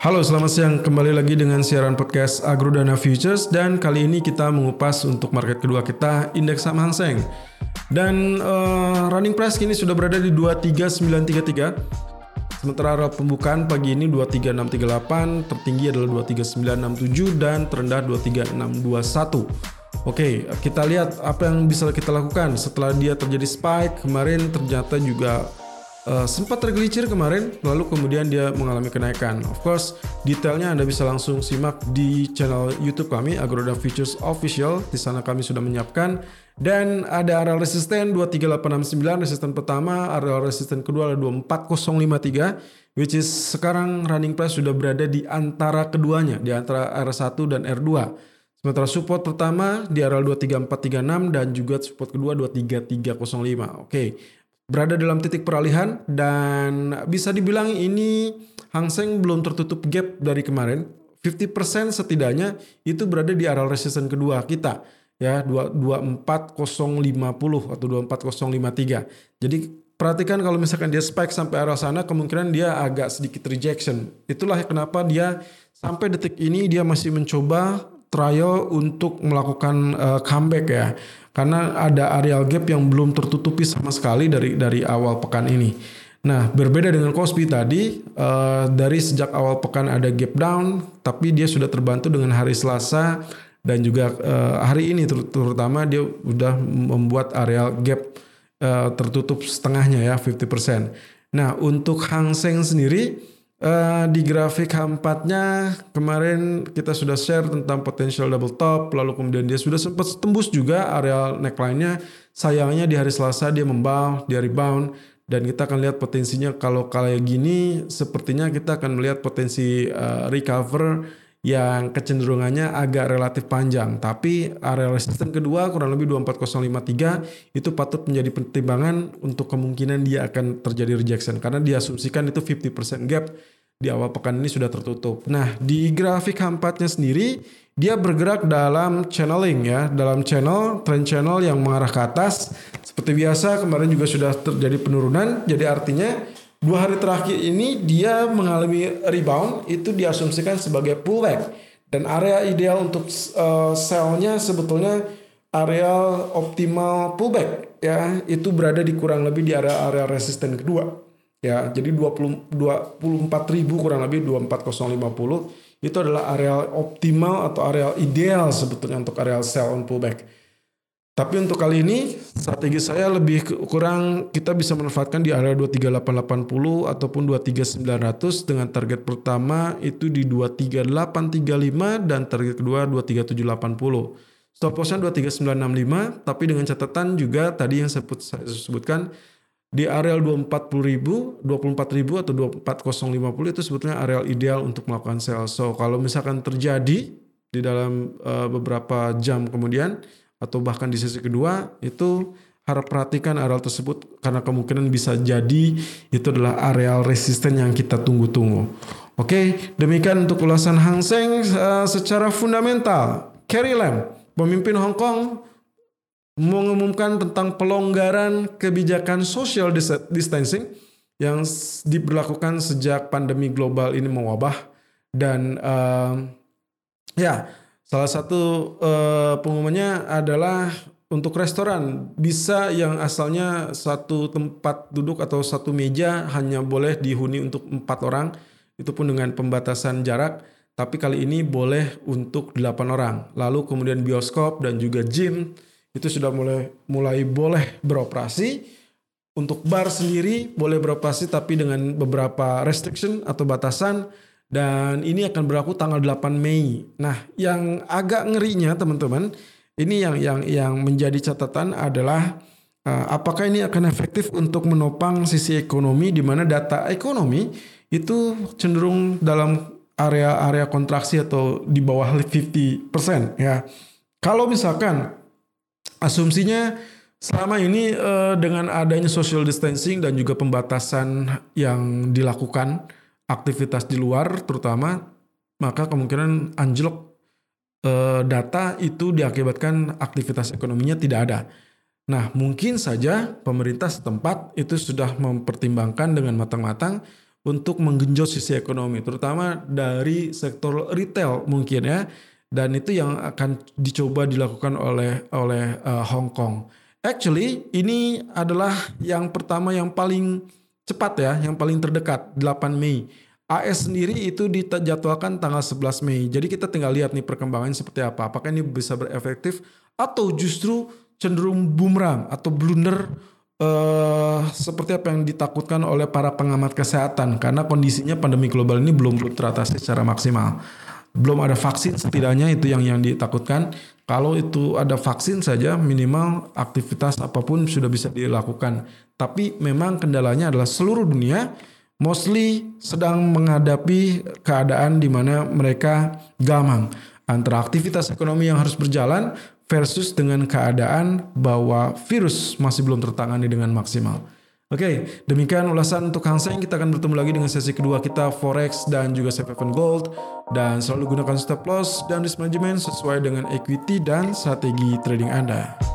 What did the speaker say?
Halo, selamat siang. Kembali lagi dengan siaran podcast Agrodana Futures dan kali ini kita mengupas untuk market kedua kita indeks saham Hang Seng. Dan uh, running price kini sudah berada di 23933. Sementara pembukaan pagi ini 23638, tertinggi adalah 23967 dan terendah 23621. Oke, kita lihat apa yang bisa kita lakukan setelah dia terjadi spike kemarin ternyata juga uh, sempat tergelicir kemarin, lalu kemudian dia mengalami kenaikan. Of course, detailnya Anda bisa langsung simak di channel YouTube kami, Agroda Futures Official. Di sana kami sudah menyiapkan. Dan ada area resisten 23869, resisten pertama, area resisten kedua adalah 24053, which is sekarang running price sudah berada di antara keduanya, di antara R1 dan R2. Sementara support pertama di area 23436 dan juga support kedua 23305. Oke, berada dalam titik peralihan dan bisa dibilang ini Hang Seng belum tertutup gap dari kemarin. 50% setidaknya itu berada di area resistance kedua kita ya 24050 atau 24053. Jadi perhatikan kalau misalkan dia spike sampai arah sana kemungkinan dia agak sedikit rejection. Itulah kenapa dia sampai detik ini dia masih mencoba trial untuk melakukan uh, comeback ya karena ada areal gap yang belum tertutupi sama sekali dari dari awal pekan ini. Nah, berbeda dengan Kospi tadi, uh, dari sejak awal pekan ada gap down, tapi dia sudah terbantu dengan hari Selasa dan juga uh, hari ini terutama dia sudah membuat areal gap uh, tertutup setengahnya ya 50%. Nah, untuk Hang Seng sendiri Uh, di grafik H4-nya kemarin kita sudah share tentang potential double top, lalu kemudian dia sudah sempat tembus juga area neckline-nya. Sayangnya di hari Selasa dia membawa, dia rebound dan kita akan lihat potensinya kalau kayak gini sepertinya kita akan melihat potensi uh, recover yang kecenderungannya agak relatif panjang. Tapi area resisten kedua kurang lebih 24053 itu patut menjadi pertimbangan untuk kemungkinan dia akan terjadi rejection karena diasumsikan itu 50% gap di awal pekan ini sudah tertutup. Nah, di grafik H4-nya sendiri dia bergerak dalam channeling ya, dalam channel trend channel yang mengarah ke atas. Seperti biasa kemarin juga sudah terjadi penurunan, jadi artinya dua hari terakhir ini dia mengalami rebound itu diasumsikan sebagai pullback. Dan area ideal untuk uh, sell-nya sebetulnya area optimal pullback ya. Itu berada di kurang lebih di area-area resisten kedua ya. Jadi 20 24 ribu kurang lebih 24050 itu adalah area optimal atau area ideal sebetulnya untuk area sell on pullback tapi untuk kali ini strategi saya lebih kurang kita bisa manfaatkan di area 23880 ataupun 23900 dengan target pertama itu di 23835 dan target kedua 23780. Stop lossnya 23965 tapi dengan catatan juga tadi yang saya, sebutkan di area 240.000, 24.000 atau 24050 itu sebetulnya area ideal untuk melakukan sell. So kalau misalkan terjadi di dalam uh, beberapa jam kemudian atau bahkan di sesi kedua itu harap perhatikan areal tersebut karena kemungkinan bisa jadi itu adalah areal resisten yang kita tunggu-tunggu. Oke, demikian untuk ulasan Hang Seng uh, secara fundamental. Carrie Lam, pemimpin Hong Kong mengumumkan tentang pelonggaran kebijakan social distancing yang diberlakukan sejak pandemi global ini mewabah dan uh, ya Salah satu uh, pengumumannya adalah untuk restoran. Bisa yang asalnya satu tempat duduk atau satu meja hanya boleh dihuni untuk empat orang. Itu pun dengan pembatasan jarak. Tapi kali ini boleh untuk delapan orang. Lalu kemudian bioskop dan juga gym itu sudah mulai mulai boleh beroperasi. Untuk bar sendiri boleh beroperasi tapi dengan beberapa restriction atau batasan dan ini akan berlaku tanggal 8 Mei. Nah, yang agak ngerinya teman-teman, ini yang yang yang menjadi catatan adalah uh, apakah ini akan efektif untuk menopang sisi ekonomi di mana data ekonomi itu cenderung dalam area-area kontraksi atau di bawah 50% ya. Kalau misalkan asumsinya selama ini uh, dengan adanya social distancing dan juga pembatasan yang dilakukan aktivitas di luar terutama maka kemungkinan anjlok eh, data itu diakibatkan aktivitas ekonominya tidak ada. Nah, mungkin saja pemerintah setempat itu sudah mempertimbangkan dengan matang-matang untuk menggenjot sisi ekonomi, terutama dari sektor retail mungkin ya. Dan itu yang akan dicoba dilakukan oleh oleh uh, Hong Kong. Actually, ini adalah yang pertama yang paling cepat ya, yang paling terdekat 8 Mei. AS sendiri itu dijadwalkan tanggal 11 Mei. Jadi kita tinggal lihat nih perkembangannya seperti apa. Apakah ini bisa berefektif atau justru cenderung bumerang atau blunder uh, seperti apa yang ditakutkan oleh para pengamat kesehatan karena kondisinya pandemi global ini belum teratasi secara maksimal. Belum ada vaksin setidaknya itu yang yang ditakutkan. Kalau itu ada vaksin saja minimal aktivitas apa pun sudah bisa dilakukan. Tapi memang kendalanya adalah seluruh dunia mostly sedang menghadapi keadaan di mana mereka gamang antara aktivitas ekonomi yang harus berjalan versus dengan keadaan bahwa virus masih belum tertangani dengan maksimal. Oke, okay, demikian ulasan untuk Hang Seng. Kita akan bertemu lagi dengan sesi kedua kita Forex dan juga Safe Haven Gold. Dan selalu gunakan stop loss dan risk management sesuai dengan equity dan strategi trading Anda.